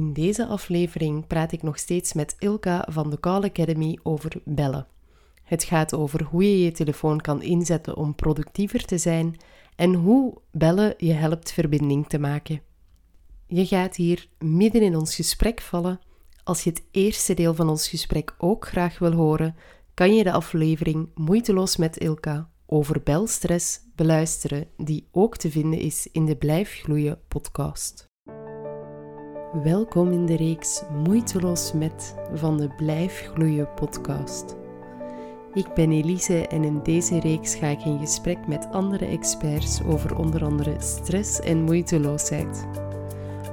In deze aflevering praat ik nog steeds met Ilka van de Call Academy over bellen. Het gaat over hoe je je telefoon kan inzetten om productiever te zijn en hoe bellen je helpt verbinding te maken. Je gaat hier midden in ons gesprek vallen. Als je het eerste deel van ons gesprek ook graag wil horen, kan je de aflevering Moeiteloos met Ilka over belstress beluisteren, die ook te vinden is in de Blijf Gloeien podcast. Welkom in de reeks Moeiteloos met van de Blijf Gloeien podcast. Ik ben Elise en in deze reeks ga ik in gesprek met andere experts over onder andere stress en moeiteloosheid.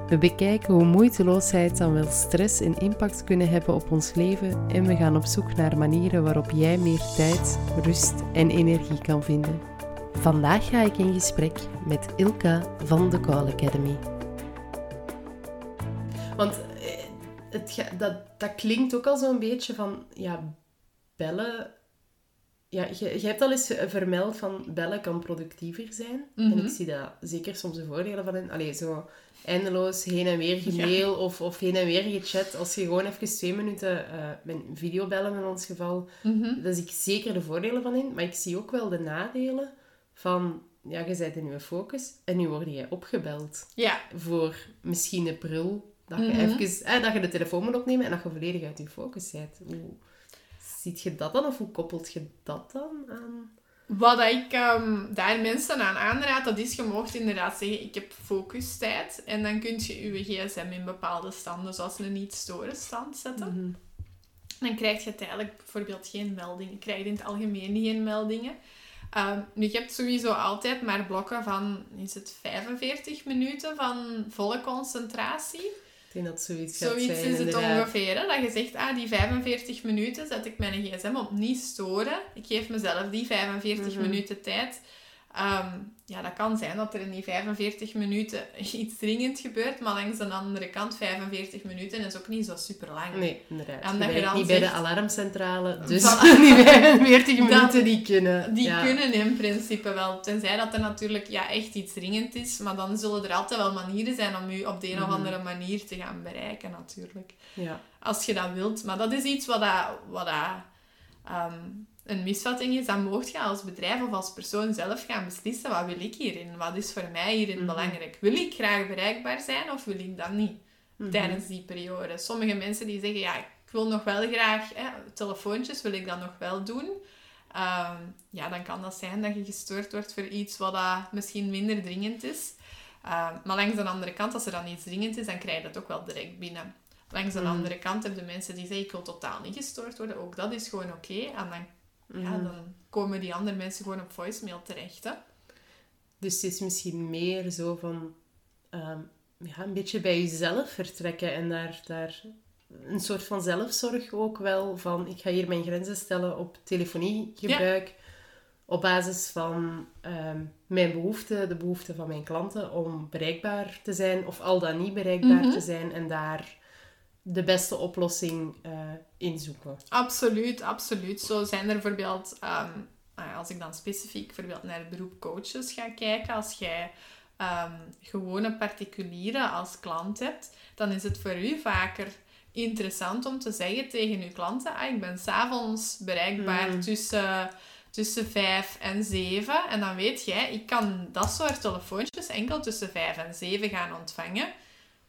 We bekijken hoe moeiteloosheid dan wel stress en impact kunnen hebben op ons leven en we gaan op zoek naar manieren waarop jij meer tijd, rust en energie kan vinden. Vandaag ga ik in gesprek met Ilka van de Call Academy. Want eh, het, dat, dat klinkt ook al zo'n beetje van, ja, bellen... Ja, je, je hebt al eens vermeld van bellen kan productiever zijn. En Mhm. ik zie daar zeker soms de voordelen van in. Allee, zo eindeloos heen en weer gemail of, of heen en weer gechat. Als je gewoon even twee minuten eh met videobellen in ons geval, Mhm. daar zie ik zeker de voordelen van in. Maar ik zie ook wel de nadelen van... Ja, je bent in je focus en nu word je opgebeld Ja, voor misschien een prul. Dat je, even, eh, dat je de telefoon moet opnemen en dat je volledig uit je focus bent. Hoe ziet je dat dan? Of hoe koppelt je dat dan aan? wat ik ehm, daar mensen aan aanraad, dat is, je mocht inderdaad zeggen, ik heb focustijd. En dan kun je je gsm in bepaalde standen, zoals een niet-storen stand zetten. Mhm. Dan krijg je tijdelijk bijvoorbeeld geen meldingen. Je krijgt in het algemeen geen meldingen. Ehm, nu, je hebt sowieso altijd maar blokken van, is het 45 minuten van volle concentratie? Denk dat zoiets gaat Zoiets zijn, is het ongeveer. Hè? Dat je zegt, ah, die 45 minuten zet ik mijn gsm op niet storen. Ik geef mezelf die 45 Mhm. minuten tijd. Ehm, ja, dat kan zijn dat er in die 45 minuten iets dringend gebeurt, maar langs de andere kant 45 minuten is ook niet zo super lang. Nee, inderdaad. En Je dat je werkt dan niet bij de alarmcentrale, dus Voilà. die 45 Dat- minuten die kunnen. Die ja. kunnen in principe wel. Tenzij dat er natuurlijk ja, echt iets dringend is. Maar dan zullen er altijd wel manieren zijn om je op de een of Mhm. andere manier te gaan bereiken natuurlijk. Ja. als je dat wilt. Maar dat is iets wat, dat, wat dat, ehm, een misvatting is. Dan mocht je als bedrijf of als persoon zelf gaan beslissen. Wat wil ik hierin? Wat is voor mij hierin Mhm. belangrijk? Wil ik graag bereikbaar zijn of wil ik dat niet? Mhm. Tijdens die periode. Sommige mensen die zeggen, ja, ik wil nog wel graag... Hè, telefoontjes wil ik dat nog wel doen. Ehm, ja, dan kan dat zijn dat je gestoord wordt voor iets wat misschien minder dringend is. Ehm, maar langs de andere kant, als er dan iets dringend is, dan krijg je dat ook wel direct binnen. Langs de Mhm. andere kant heb je mensen die zeggen, ik wil totaal niet gestoord worden. Ook dat is gewoon oké. En dan, ja, Mhm. dan komen die andere mensen gewoon op voicemail terecht. Hè? Dus het is misschien meer zo van ehm, ja, een beetje bij jezelf vertrekken en daar, daar een soort van zelfzorg ook wel van ik ga hier mijn grenzen stellen op telefoniegebruik op basis van ehm, mijn behoeften, de behoeften van mijn klanten om bereikbaar te zijn of al dan niet bereikbaar Mhm. te zijn en daar de beste oplossing eh in zoeken. Absoluut, absoluut. Zo zijn er bijvoorbeeld, ehm, nou als ik dan specifiek bijvoorbeeld naar het beroep coaches ga kijken, als jij ehm, gewone particulieren als klant hebt, dan is het voor u vaker interessant om te zeggen tegen uw klanten, ah, ik ben s'avonds bereikbaar Mm. tussen, tussen 5 en 7. En dan weet jij, ik kan dat soort telefoontjes enkel tussen 5 en 7 gaan ontvangen.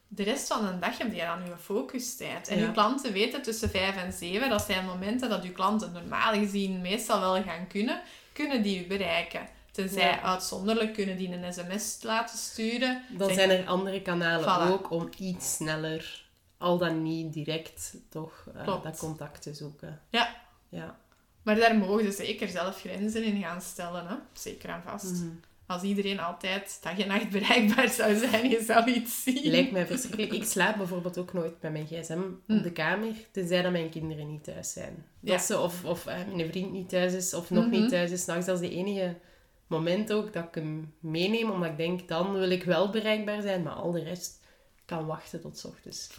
De rest van de dag heb je dan je focustijd. En Ja. uw klanten weten tussen 5 en 7, dat zijn momenten dat uw klanten normaal gezien meestal wel gaan kunnen, kunnen die u bereiken. Tenzij Ja. uitzonderlijk kunnen die een sms laten sturen. Dan zijn er andere kanalen Voilà. ook om iets sneller, al dan niet direct, toch eh, dat contact te zoeken. Ja. Ja. Maar daar mogen ze zeker zelf grenzen in gaan stellen. Hè? Zeker en vast. Mhm. Als iedereen altijd dag en nacht bereikbaar zou zijn, je zou iets zien. Lijkt mij verschrikkelijk. Ik slaap bijvoorbeeld ook nooit met mijn gsm Hm. op de kamer, tenzij dat mijn kinderen niet thuis zijn. Dat ze, of of eh, mijn vriend niet thuis is, of nog Mhm. niet thuis is. S'nachts, dat is de enige moment ook dat ik hem meeneem, omdat ik denk, dan wil ik wel bereikbaar zijn, maar al de rest kan wachten tot 's ochtends. Voilà.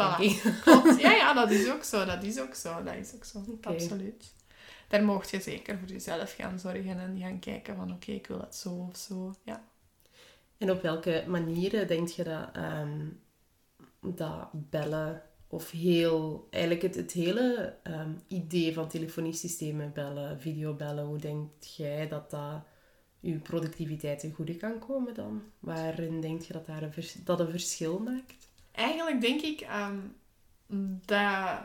Ja, ja, dat is ook zo. Dat is ook zo. Dat is ook zo. Absoluut. Daar mocht je zeker voor jezelf gaan zorgen en gaan kijken van oké, ik wil het zo of zo. Ja. En op welke manieren denk je dat ehm, dat bellen of heel, eigenlijk het, het hele ehm, idee van telefoniesystemen bellen, videobellen, hoe denkt jij dat dat uw productiviteit ten goede kan komen dan? Waarin denk je dat daar een, dat een verschil maakt? Eigenlijk denk ik ehm, dat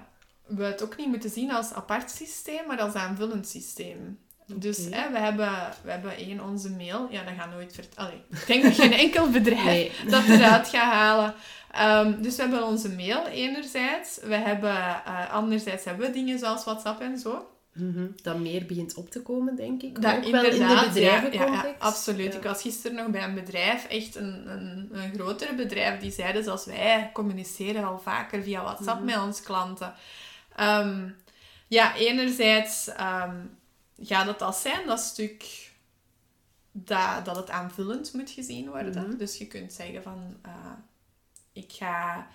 we het ook niet moeten zien als apart systeem, maar als aanvullend systeem. Dus hè, we, hebben, we hebben één onze mail. Ja, dat gaat nooit vertellen. Ik denk dat geen enkel bedrijf Nee. dat eruit gaat halen. Ehm, dus we hebben onze mail enerzijds. We hebben, eh, anderzijds hebben we dingen zoals WhatsApp en zo. Mhm. Dat meer begint op te komen, denk ik. Dat, ook wel in de inderdaad, bedrijvencontext. Ja, ja, absoluut. Ja. Ik was gisteren nog bij een bedrijf, echt een, een, een groter bedrijf, die zeiden zoals wij communiceren al vaker via WhatsApp Mhm. met onze klanten. Ehm, ja, enerzijds gaat het al zijn, dat stuk dat, dat het aanvullend moet gezien worden. Mhm. Dus je kunt zeggen van, eh, ik ga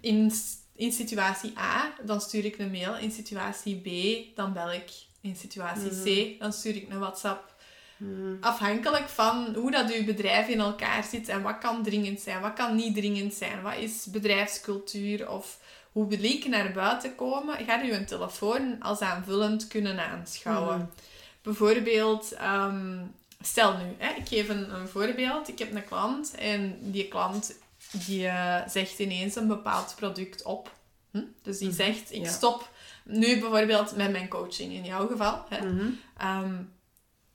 in, in situatie A, dan stuur ik een mail. In situatie B, dan bel ik. In situatie Mhm. C, dan stuur ik een WhatsApp. Mhm. Afhankelijk van hoe dat uw bedrijf in elkaar zit en wat kan dringend zijn, wat kan niet dringend zijn, wat is bedrijfscultuur of hoe ik naar buiten komen, gaat u een telefoon als aanvullend kunnen aanschouwen. Mhm. Bijvoorbeeld, ehm, stel nu, hè, ik geef een, een voorbeeld. Ik heb een klant en die klant die eh, zegt ineens een bepaald product op. Hm? Dus die Mhm, zegt, ik ja. stop nu bijvoorbeeld met mijn coaching, in jouw geval. Hè? Mhm. Ehm,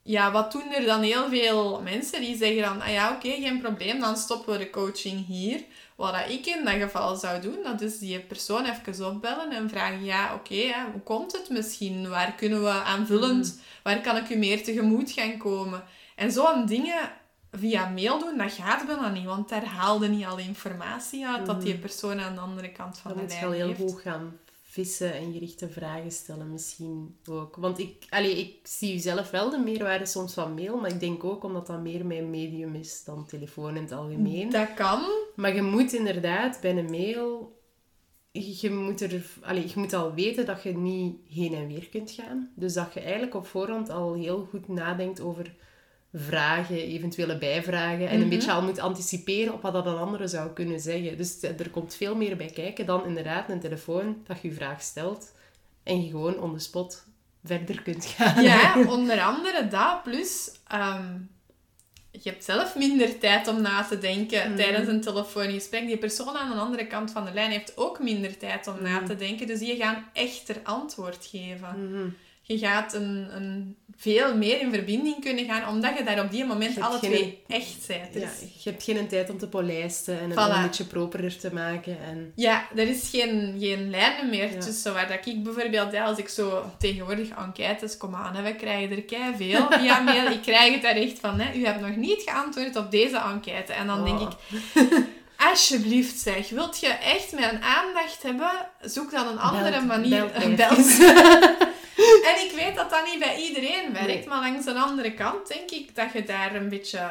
ja, wat doen er dan heel veel mensen die zeggen dan, ah ja, oké, geen probleem, dan stoppen we de coaching hier. Wat dat ik in dat geval zou doen, dat is die persoon even opbellen en vragen, ja, oké, hoe komt het misschien? Waar kunnen we aanvullend, waar kan ik u meer tegemoet gaan komen? En zo'n dingen via mail doen, dat gaat bijna niet, want daar haalde niet al informatie uit dat die persoon aan de andere kant van de lijn al heel heeft. hoog gaan vissen en gerichte vragen stellen misschien ook. Want ik, allee, ik zie zelf wel de meerwaarde soms van mail, maar ik denk ook omdat dat meer mijn medium is dan telefoon in het algemeen. Dat kan, Maar je moet inderdaad bij een mail... Je moet, er, allee, je moet al weten dat je niet heen en weer kunt gaan. Dus dat je eigenlijk op voorhand al heel goed nadenkt over vragen, eventuele bijvragen. En een Mhm. beetje al moet anticiperen op wat dat een andere zou kunnen zeggen. Dus er komt veel meer bij kijken dan inderdaad een telefoon dat je je vraag stelt. En je gewoon on the spot verder kunt gaan. Ja, onder andere dat. Plus, ehm, je hebt zelf minder tijd om na te denken Mhm. tijdens een telefoongesprek. Die persoon aan de andere kant van de lijn heeft ook minder tijd om na Mhm. te denken. Dus die gaan echter antwoord geven. Je gaat een, een veel meer in verbinding kunnen gaan, omdat je daar op die moment alle geen- twee echt bent. Ja, Dus je hebt geen tijd om te polijsten en het Voilà. een beetje properer te maken. En... Ja, er is geen, geen lijnen meer Ja. tussen waar dat ik bijvoorbeeld, ja, als ik zo tegenwoordig enquêtes kom aan, hè, we krijgen er kei veel via mail. Ik krijg het daar echt van, hè, u hebt nog niet geantwoord op deze enquête. En dan denk Oh. ik, alsjeblieft zeg, wilt je echt mijn aandacht hebben? Zoek dan een andere Belt- manier. belt Belt. En ik weet dat dat niet bij iedereen werkt, Nee. maar langs een andere kant denk ik dat je daar een beetje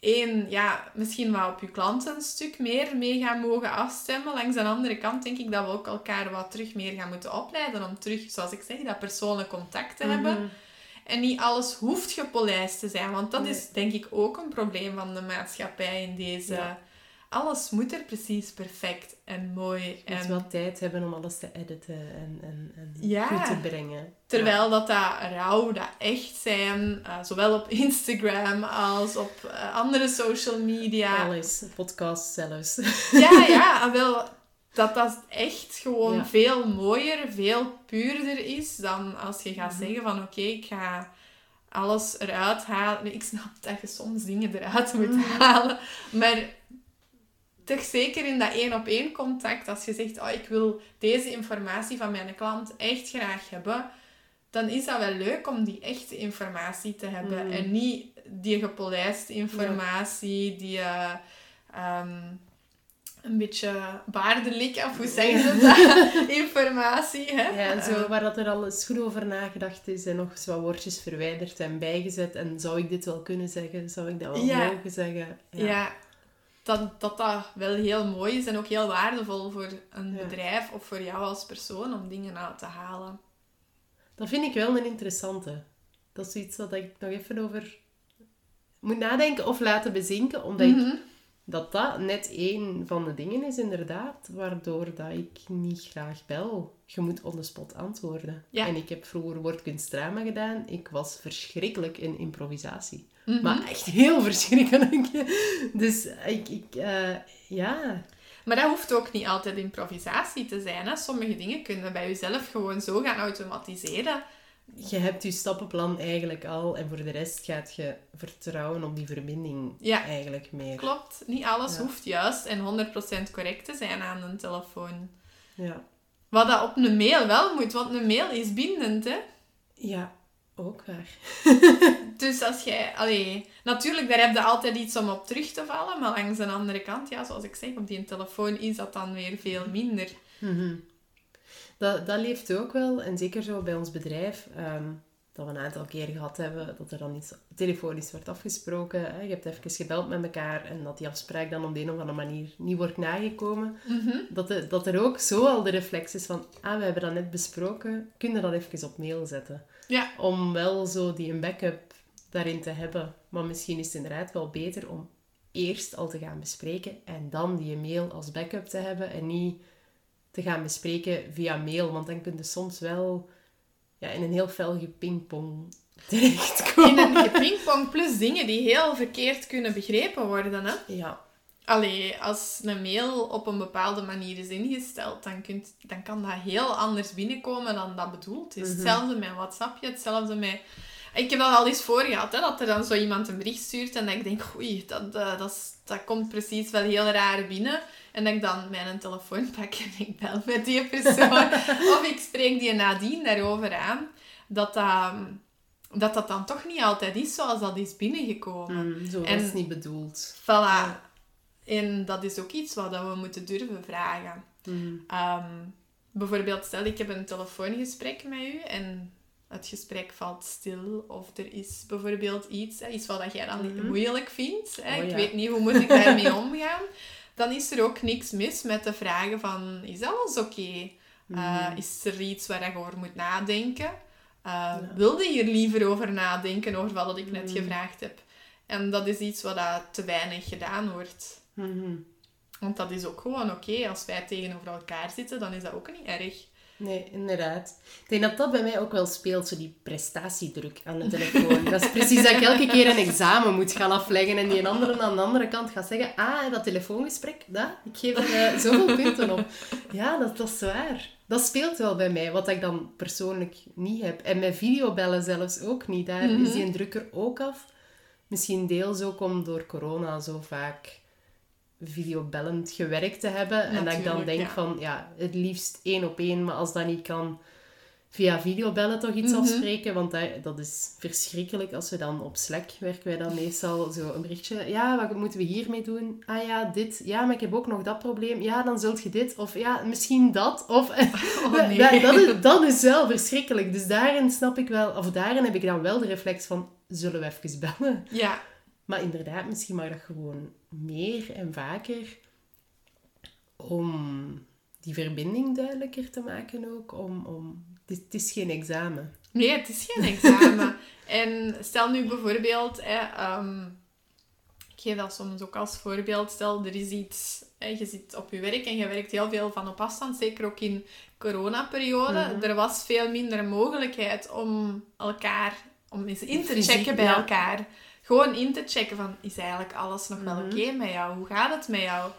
één, ja, misschien wel op je klant een stuk meer mee gaan mogen afstemmen. Langs een andere kant denk ik dat we ook elkaar wat terug meer gaan moeten opleiden om terug, zoals ik zeg, dat persoonlijk contact te hebben. Mhm. En niet alles hoeft gepolijst te zijn, want dat Nee. is denk ik ook een probleem van de maatschappij in deze... Ja. Alles moet er precies perfect en mooi Je moet en wel tijd hebben om alles te editen en, en, en Ja. goed te brengen. Terwijl dat dat rauw, dat echt zijn, eh, zowel op Instagram als op eh, andere social media. Alles, podcast zelfs. Ja, ja, wel, dat dat echt gewoon Ja. veel mooier, veel puurder is dan als je gaat Mhm. zeggen van oké, ik ga alles eruit halen. Ik snap dat je soms dingen eruit moet Mhm. halen, maar toch zeker in dat één-op-één contact, als je zegt, oh, ik wil deze informatie van mijn klant echt graag hebben, dan is dat wel leuk om die echte informatie te hebben. Mhm. En niet die gepolijste informatie, die eh, ehm, een beetje baardelijk, of hoe zeggen ze dat? informatie, hè? Ja, en zo, Eh, waar dat er al eens goed over nagedacht is en nog eens wat woordjes verwijderd en bijgezet. En zou ik dit wel kunnen zeggen? Zou ik dat wel Ja. mogen zeggen? ja. Dat, dat dat wel heel mooi is en ook heel waardevol voor een Ja. bedrijf of voor jou als persoon om dingen uit te halen. Dat vind ik wel een interessante. Dat is iets dat ik nog even over moet nadenken of laten bezinken. Omdat ik Mhm. dat dat net één van de dingen is, inderdaad, waardoor dat ik niet graag bel. Je moet on the spot antwoorden. Ja. En ik heb vroeger woordkunstdrama gedaan. Ik was verschrikkelijk in improvisatie. Mhm. Maar echt heel verschrikkelijk. Dus ik, ik eh, ja, Maar dat hoeft ook niet altijd improvisatie te zijn. Hè? Sommige dingen kunnen bij jezelf gewoon zo gaan automatiseren. je hebt je stappenplan eigenlijk al. En voor de rest gaat je vertrouwen op die verbinding Ja. eigenlijk meer. Klopt, niet alles Ja. hoeft juist en 100% correct te zijn aan een telefoon. Ja. Wat dat op een mail wel moet, want een mail is bindend, hè. ja, ook waar. Dus als jij... Allee, natuurlijk, daar heb je altijd iets om op terug te vallen, maar langs de andere kant, ja, zoals ik zeg, op die telefoon is dat dan weer veel minder. Mhm. Dat, dat leeft ook wel. En zeker zo bij ons bedrijf, ehm, dat we een aantal keer gehad hebben, dat er dan iets telefonisch wordt afgesproken. Hè. Je hebt even gebeld met elkaar en dat die afspraak dan op de een of andere manier niet wordt nagekomen. Mhm. Dat, de, dat er ook zo al de reflex is van, ah, we hebben dat net besproken, kun je dat even op mail zetten? Ja, Om wel zo die een backup daarin te hebben. Maar misschien is het inderdaad wel beter om eerst al te gaan bespreken en dan die mail als backup te hebben en niet te gaan bespreken via mail. Want dan kun je soms wel ja, in een heel fel gepingpong terechtkomen. in een gepingpong plus dingen die heel verkeerd kunnen begrepen worden, hè. Ja, Allee, als een mail op een bepaalde manier is ingesteld, dan, kunt, dan kan dat heel anders binnenkomen dan dat bedoeld is. Mhm. Hetzelfde met WhatsAppje, hetzelfde met... Ik heb dat al eens voor gehad, hè, dat er dan zo iemand een bericht stuurt en dat ik denk, oei, dat, eh, dat, is- dat komt precies wel heel raar binnen. En dat ik dan mijn telefoon pak en ik bel met die persoon. of ik spreek die nadien daarover aan. Dat dat, dat dat dan toch niet altijd is zoals dat is binnengekomen. mm, zo En- het niet bedoeld. Voilà. Ja. En dat is ook iets wat dat we moeten durven vragen. Mm, Ehm, bijvoorbeeld, stel ik heb een telefoongesprek met u en het gesprek valt stil of er is bijvoorbeeld iets, hè, iets wat dat jij dan Mhm. moeilijk vindt. Hè, Oh, ik ja. weet niet hoe moet ik daarmee omgaan. Dan is er ook niks mis met te vragen van, is alles oké? Uh, Mhm. is er iets waar je over moet nadenken? Uh, Wilde je hier liever over nadenken, over wat dat ik net Mhm. gevraagd heb? En dat is iets wat dat te weinig gedaan wordt. mhm. Want dat is ook gewoon oké. Als wij tegenover elkaar zitten, dan is dat ook niet erg. Nee, inderdaad. Ik denk dat dat bij mij ook wel speelt, zo die prestatiedruk aan de telefoon. dat is precies dat ik elke keer een examen moet gaan afleggen en die een andere aan de andere kant gaat zeggen, ah, dat telefoongesprek, dat, ik geef er eh, zoveel punten op. Ja, dat, dat is waar. Dat speelt wel bij mij, wat ik dan persoonlijk niet heb. En met videobellen zelfs ook niet. Daar Mhm. is die een drukker ook af. Misschien deels ook om door corona zo vaak videobellend gewerkt te hebben. en dat ik dan denk ja. van, ja, het liefst één op één, maar als dat niet kan, via videobellen toch iets Mhm. afspreken. Want dat, dat is verschrikkelijk als we dan op Slack werken wij dan meestal zo een berichtje. Ja, wat moeten we hiermee doen? Ah ja, dit. Ja, maar ik heb ook nog dat probleem. Ja, dan zult je dit. Of ja, misschien dat. Of... Oh, nee. dat, dat, is, dat is wel verschrikkelijk. Dus daarin snap ik wel... Of daarin heb ik dan wel de reflex van... Zullen we even bellen? Ja, Maar inderdaad, misschien mag dat gewoon meer en vaker om die verbinding duidelijker te maken ook. Om, om, het, is, het is geen examen. nee, het is geen examen. en stel nu bijvoorbeeld, hè, ehm, ik geef dat soms ook als voorbeeld, stel er is iets, hè, je zit op je werk en je werkt heel veel van op afstand, zeker ook in coronaperiode. Mhm. Er was veel minder mogelijkheid om elkaar, om eens in te Fysiek, checken bij ja. elkaar. Gewoon in te checken van, is eigenlijk alles nog wel Mhm. oké met jou? Hoe gaat het met jou?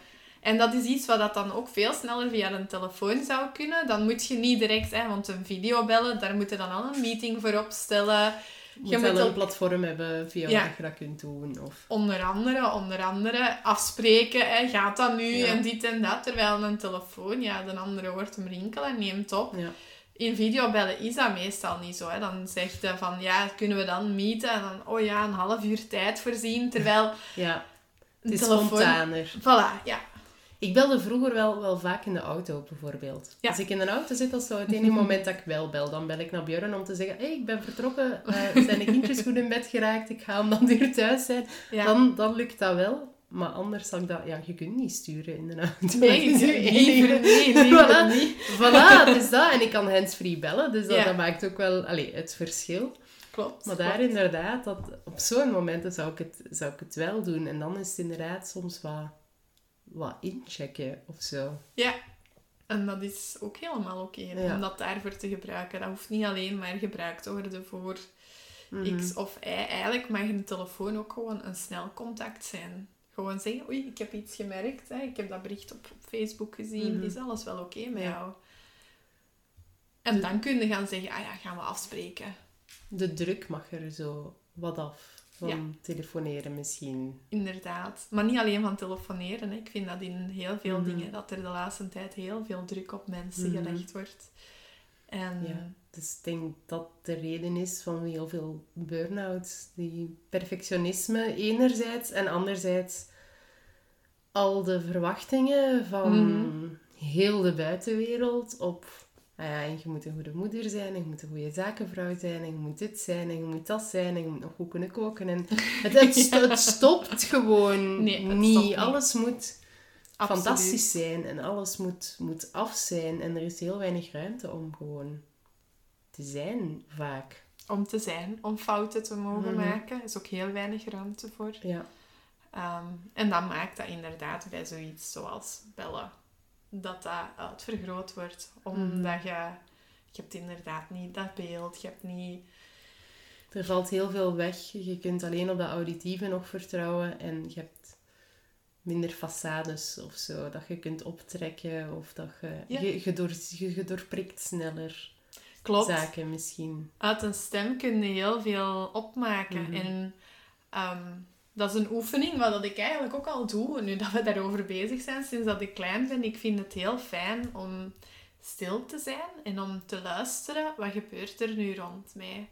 En dat is iets wat dat dan ook veel sneller via een telefoon zou kunnen. Dan moet je niet direct, hè, want een video bellen, daar moet je dan al een meeting voor opstellen. Je moet Je wel moet een ook- platform hebben via Ja. wat je dat kunt doen. Of... Onder andere, onder andere afspreken, hè, gaat dat nu Ja. en dit en dat. Terwijl een telefoon, ja, de andere hoort hem rinkelen, neemt op. Ja. In videobellen is dat meestal niet zo. Hè. Dan zegt hij van, ja, kunnen we dan meeten? En dan, oh ja, een half uur tijd voorzien. Terwijl ja, het is telefoon... spontaner. Voilà, ja. Ik belde vroeger wel, wel vaak in de auto, bijvoorbeeld. Ja. Als ik in een auto zit, dat is zo het enige moment dat ik wel bel. Dan bel ik naar Björn om te zeggen, hey, ik ben vertrokken, eh, zijn de kindjes goed in bed geraakt, ik ga om dan weer thuis zijn. ja. Dan, dan lukt dat wel. Maar anders zal ik dat... Ja, je kunt niet sturen in de auto. Nee, is je liever enige- niet, liever Voilà. niet. Voilà, het is dat. En ik kan handsfree bellen, dus dat, Ja. dat maakt ook wel allee, het verschil. klopt. Maar daar klopt. inderdaad, dat, op zo'n momenten zou ik, het, zou ik het wel doen. En dan is het inderdaad soms wat, wat inchecken of zo. Ja, en dat is ook helemaal oké Ja. om dat daarvoor te gebruiken. Dat hoeft niet alleen maar gebruikt te worden voor Mhm. X of Y. Eigenlijk mag een telefoon ook gewoon een snel contact zijn. Gewoon zeggen, oei, ik heb iets gemerkt, hè. ik heb dat bericht op, op Facebook gezien, Mhm. is alles wel oké met Ja. jou? En dan kun je gaan zeggen, ah ja, gaan we afspreken. De druk mag er zo wat af van Ja. telefoneren misschien. Inderdaad. Maar niet alleen van telefoneren. Hè. Ik vind dat in heel veel Mhm. dingen, dat er de laatste tijd heel veel druk op mensen Mhm. gelegd wordt. En Ja. Dus ik denk dat de reden is van heel veel burn-outs. Die perfectionisme enerzijds en anderzijds al de verwachtingen van Mhm. heel de buitenwereld op... ah ja, en je moet een goede moeder zijn, en je moet een goede zakenvrouw zijn, en je moet dit zijn, en je moet dat zijn, en je moet nog goed kunnen koken. En het, het, sto- het stopt gewoon Nee, het niet. stopt niet. Alles moet Absoluut. fantastisch zijn en alles moet, moet af zijn. En er is heel weinig ruimte om gewoon te zijn, vaak. Om te zijn, om fouten te mogen Mhm. maken, is ook heel weinig ruimte voor. Ja. Ehm, en dat maakt dat inderdaad bij zoiets zoals bellen, dat dat uitvergroot wordt. Omdat je, je hebt inderdaad niet dat beeld, je hebt niet... Er valt heel veel weg. Je kunt alleen op dat auditieve nog vertrouwen. En je hebt minder façades of zo. Dat je kunt optrekken. Of dat je... Ja. Je, je, door, je, je doorprikt sneller Klopt. zaken misschien. Uit een stem kun je heel veel opmaken. Mhm. En ehm, dat is een oefening wat dat ik eigenlijk ook al doe, nu dat we daarover bezig zijn, sinds dat ik klein ben. Ik vind het heel fijn om stil te zijn en om te luisteren, wat gebeurt er nu rond mij?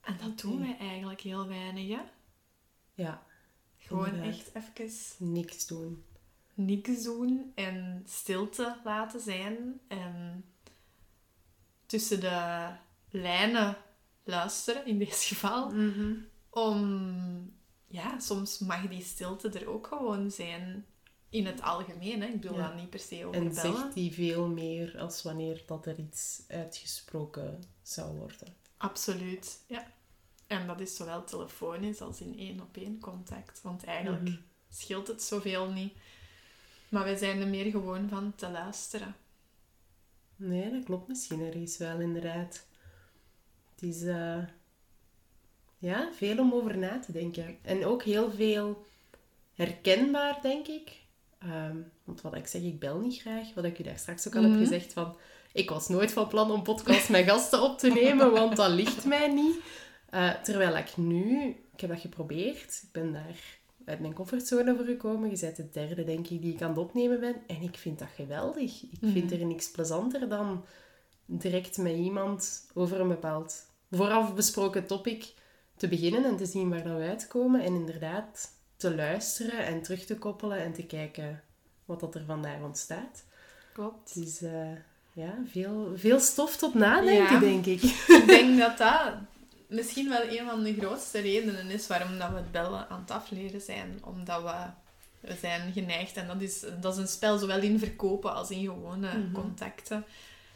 En dat doen wij eigenlijk heel weinig, hè? Ja, Gewoon Inderdaad. echt even niks doen. niks doen en stilte laten zijn en tussen de lijnen luisteren, in dit geval. Mhm. Om, ja, soms mag die stilte er ook gewoon zijn. In het algemeen, hè. ik bedoel Ja. dat niet per se over En bellen. zegt die veel meer als wanneer dat er iets uitgesproken zou worden. Absoluut, ja. En dat is zowel telefonisch als in één op één contact. Want eigenlijk Mhm. scheelt het zoveel niet. Maar wij zijn er meer gewoon van te luisteren. Nee, dat klopt misschien ergens wel, inderdaad. Het is eh, ja, veel om over na te denken. En ook heel veel herkenbaar, denk ik. Ehm, want wat ik zeg, ik bel niet graag. Wat ik u daar straks ook al Mhm. heb gezegd, van... Ik was nooit van plan om podcast met gasten op te nemen, want dat ligt mij niet. Eh, terwijl ik nu... Ik heb dat geprobeerd. Ik ben daar uit mijn comfortzone voor gekomen. Je bent de derde, denk ik, die ik aan het opnemen ben. En ik vind dat geweldig. Ik vind Mhm. er niks plezanter dan direct met iemand over een bepaald vooraf besproken topic te beginnen en te zien waar dan we uitkomen. En inderdaad te luisteren en terug te koppelen en te kijken wat dat er vandaag ontstaat. Klopt. Dus eh, ja, veel, veel stof tot nadenken, Ja. denk ik. ik denk dat dat misschien wel een van de grootste redenen is waarom dat we het bellen aan het afleren zijn. Omdat we, we zijn geneigd, en dat is, dat is een spel zowel in verkopen als in gewone Mhm. contacten.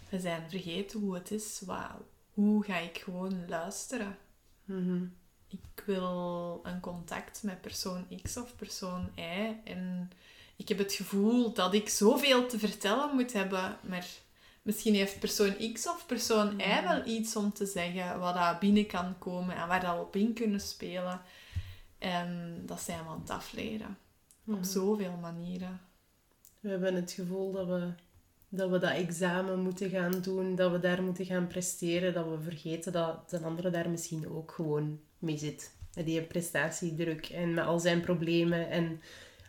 We zijn vergeten hoe het is. Wauw, hoe ga ik gewoon luisteren? Mhm. ik wil een contact met persoon X of persoon Y. En ik heb het gevoel dat ik zoveel te vertellen moet hebben. Maar misschien heeft persoon X of persoon Y wel iets om te zeggen. Wat daar binnen kan komen en waar dat we op in kunnen spelen. En dat zijn we aan het afleren. Op zoveel manieren. We hebben het gevoel dat we, dat we dat examen moeten gaan doen, dat we daar moeten gaan presteren, dat we vergeten dat de andere daar misschien ook gewoon mee zit. Met die prestatiedruk en met al zijn problemen en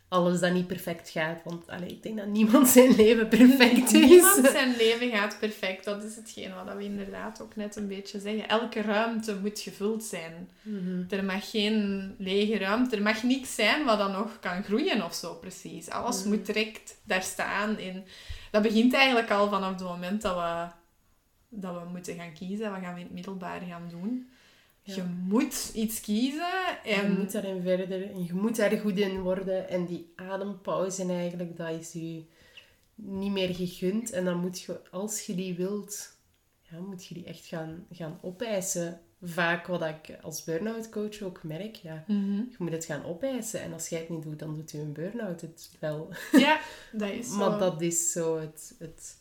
alles dat niet perfect gaat. Want allee, ik denk dat niemand zijn leven perfect is. Niemand zijn leven gaat perfect. Dat is hetgeen wat we inderdaad ook net een beetje zeggen. Elke ruimte moet gevuld zijn. Mhm. Er mag geen lege ruimte, er mag niks zijn wat dan nog kan groeien of zo, precies. Alles Mhm. moet direct daar staan. En dat begint eigenlijk al vanaf het moment dat we, dat we moeten gaan kiezen. Wat gaan we in het middelbaar gaan doen? Ja. Je moet iets kiezen en... Je moet daarin verder en je moet daar goed in worden. En die adempauze eigenlijk, dat is je niet meer gegund. En dan moet je, als je die wilt, ja, moet je die echt gaan, gaan opeisen. vaak wat ik als burn-out coach ook merk. Ja, Mhm. je moet het gaan opeisen. En als jij het niet doet, dan doet je een burn-out het wel. Ja, dat is zo. Maar dat is zo het, het...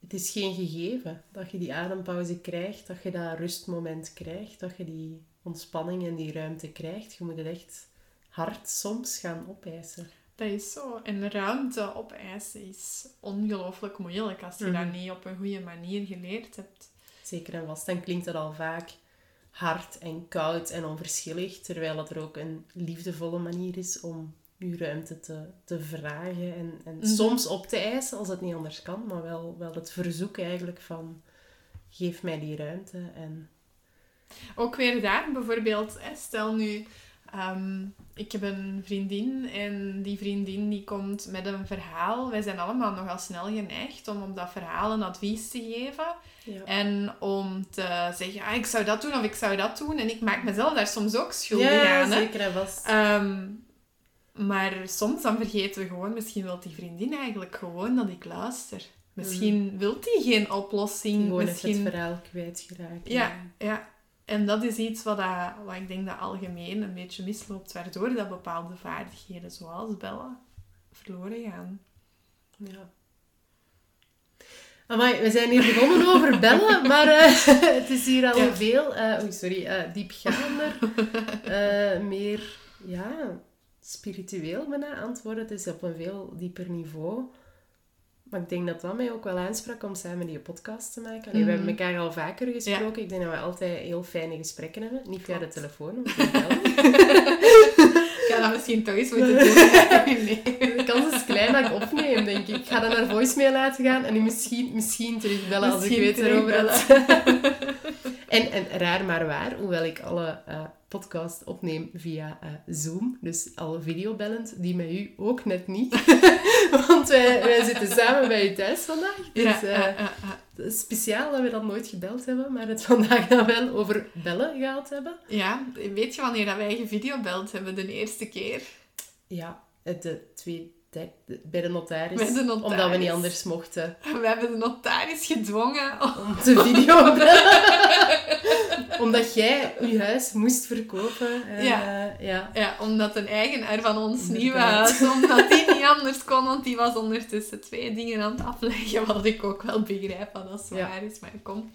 Het is geen gegeven dat je die adempauze krijgt, dat je dat rustmoment krijgt, dat je die ontspanning en die ruimte krijgt. Je moet het echt hard soms gaan opeisen. Dat is zo. En ruimte opeisen is ongelooflijk moeilijk als je Mhm. dat niet op een goede manier geleerd hebt. Zeker en vast. Dan klinkt dat al vaak hard en koud en onverschillig, terwijl het er ook een liefdevolle manier is om je ruimte te, te vragen en, en Mhm. soms op te eisen als het niet anders kan, maar wel, wel het verzoek eigenlijk van geef mij die ruimte en Ook weer daar bijvoorbeeld, stel nu, ehm, ik heb een vriendin en die vriendin die komt met een verhaal. Wij zijn allemaal nogal snel geneigd om op dat verhaal een advies te geven. ja. En om te zeggen, ah, ik zou dat doen of ik zou dat doen. En ik maak mezelf daar soms ook schuldig Ja, aan. Hè. zeker en vast. Ehm, maar soms dan vergeten we gewoon, misschien wil die vriendin eigenlijk gewoon dat ik luister. Misschien wil die geen oplossing. Gewoon misschien... het verhaal kwijtgeraakt. Ja, ja. En dat is iets wat, dat, wat ik denk dat algemeen een beetje misloopt, waardoor dat bepaalde vaardigheden, zoals bellen, verloren gaan. Ja. Amai, we zijn hier begonnen over bellen, maar eh, het is hier al Ja. veel, eh oei, sorry, eh, diepgaander, meer, ja, spiritueel bijna antwoorden. Het is op een veel dieper niveau. Maar ik denk dat dat mij ook wel aansprak om samen die podcast te maken. Allee, We hebben elkaar al vaker gesproken. Ik denk dat we altijd heel fijne gesprekken hebben. Niet via de telefoon, te bellen. Ik ga dat misschien toch eens moeten doen. nee. De kans is klein dat ik opneem, denk ik. Ik ga dan naar voicemail laten gaan en die misschien, misschien terugbellen als ik weet erover had. En, en raar maar waar, hoewel ik alle eh podcasts opneem via eh, Zoom, dus alle videobellend, die met u ook net niet. Want wij, wij zitten samen bij u thuis vandaag. Dus Ja, eh, het is speciaal dat we dat nooit gebeld hebben, maar het vandaag dan wel over bellen gehad hebben. Ja, weet je wanneer dat wij gevideobeld hebben de eerste keer? Ja, de twee, de- de- bij de notaris, Bij de notaris. omdat we niet anders mochten. We hebben de notaris gedwongen om... te videobellen. Omdat jij je huis moest verkopen. En, Ja. eh, ja. Ja, omdat een eigenaar van ons nieuwe Inderdaad. huis, omdat die niet anders kon, want die was ondertussen twee dingen aan het afleggen, wat ik ook wel begrijp dat dat Ja. zwaar is, maar kom.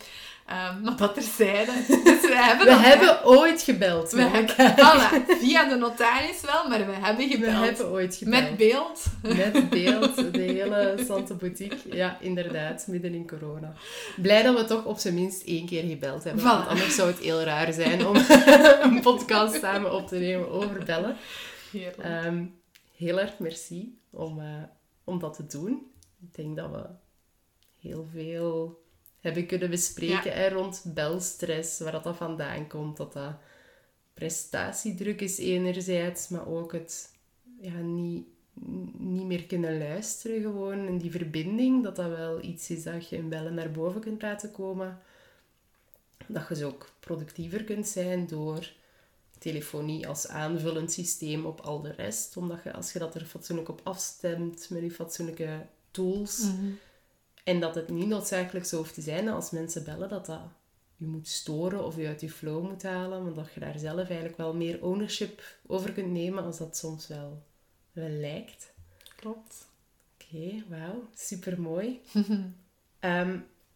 Ehm, maar dat terzijde. Dus we hebben We hebben ooit gebeld. we hebben, voilà, via de notaris wel, maar we hebben We gebeld. hebben ooit gebeld. Met beeld. Met beeld, de hele Sante Boutique. Ja, inderdaad, midden in corona. Blij dat we toch op zijn minst één keer gebeld hebben. Voilà. Want anders zou het heel raar zijn om een podcast samen op te nemen over bellen. Heerlijk. Ehm, heel erg merci om, eh, om dat te doen. Ik denk dat we heel veel hebben kunnen bespreken hè, rond belstress, waar dat, dat vandaan komt. Dat dat prestatiedruk is enerzijds, maar ook het ja, niet, niet meer kunnen luisteren gewoon. En die verbinding, dat dat wel iets is dat je in bellen naar boven kunt laten komen. Dat je zo ook productiever kunt zijn door telefonie als aanvullend systeem op al de rest. Omdat je, als je dat er fatsoenlijk op afstemt met je fatsoenlijke tools, Mhm. en dat het niet noodzakelijk zo hoeft te zijn dat als mensen bellen dat dat je moet storen of je uit je flow moet halen, maar dat je daar zelf eigenlijk wel meer ownership over kunt nemen als dat soms wel, wel lijkt. Klopt. Oké, wauw, super mooi.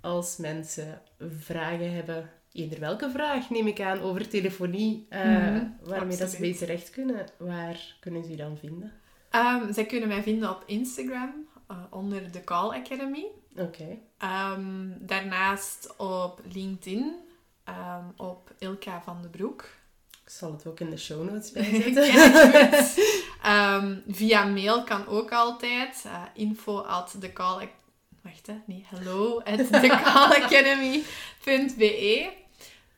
als mensen vragen hebben, eender welke vraag neem ik aan over telefonie, eh, Mhm, waarmee dat ze bij terecht kunnen, waar kunnen ze je dan vinden? Ehm, zij kunnen mij vinden op Instagram eh, onder de Call Academy. Oké, Ehm, daarnaast op LinkedIn ehm, op Ilka van den Broek. ik zal het ook in de show notes bijzetten. Ehm, via mail kan ook altijd. eh, info at the call... Wacht, hè. Nee, hello at thecallacademy.be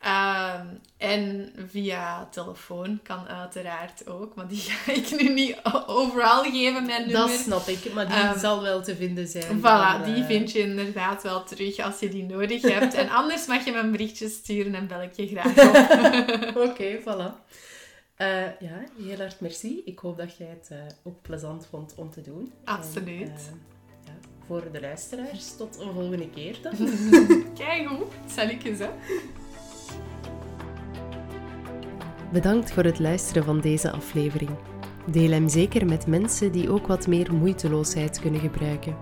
Ehm, en via telefoon kan uiteraard ook. Maar die ga ik nu niet overal geven, mijn nummer. Dat snap ik, maar die Ehm, zal wel te vinden zijn. Voilà, dan, die eh, vind je inderdaad wel terug als je die nodig hebt. En anders mag je me een berichtje sturen en bel ik je graag op. Oké, voilà. Eh, ja, heel erg merci. Ik hoop dat jij het eh, ook plezant vond om te doen. Absoluut. En, eh, ja, voor de luisteraars, tot een volgende keer dan. Kijk hoe, zal ik eens hè. Bedankt voor het luisteren van deze aflevering. Deel hem zeker met mensen die ook wat meer moeiteloosheid kunnen gebruiken.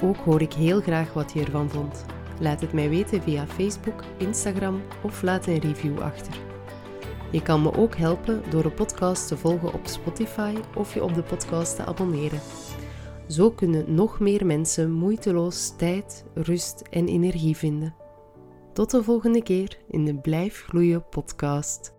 Ook hoor ik heel graag wat je ervan vond. Laat het mij weten via Facebook, Instagram of laat een review achter. Je kan me ook helpen door de podcast te volgen op Spotify of je op de podcast te abonneren. Zo kunnen nog meer mensen moeiteloos tijd, rust en energie vinden. Tot de volgende keer in de Blijf Gloeien podcast.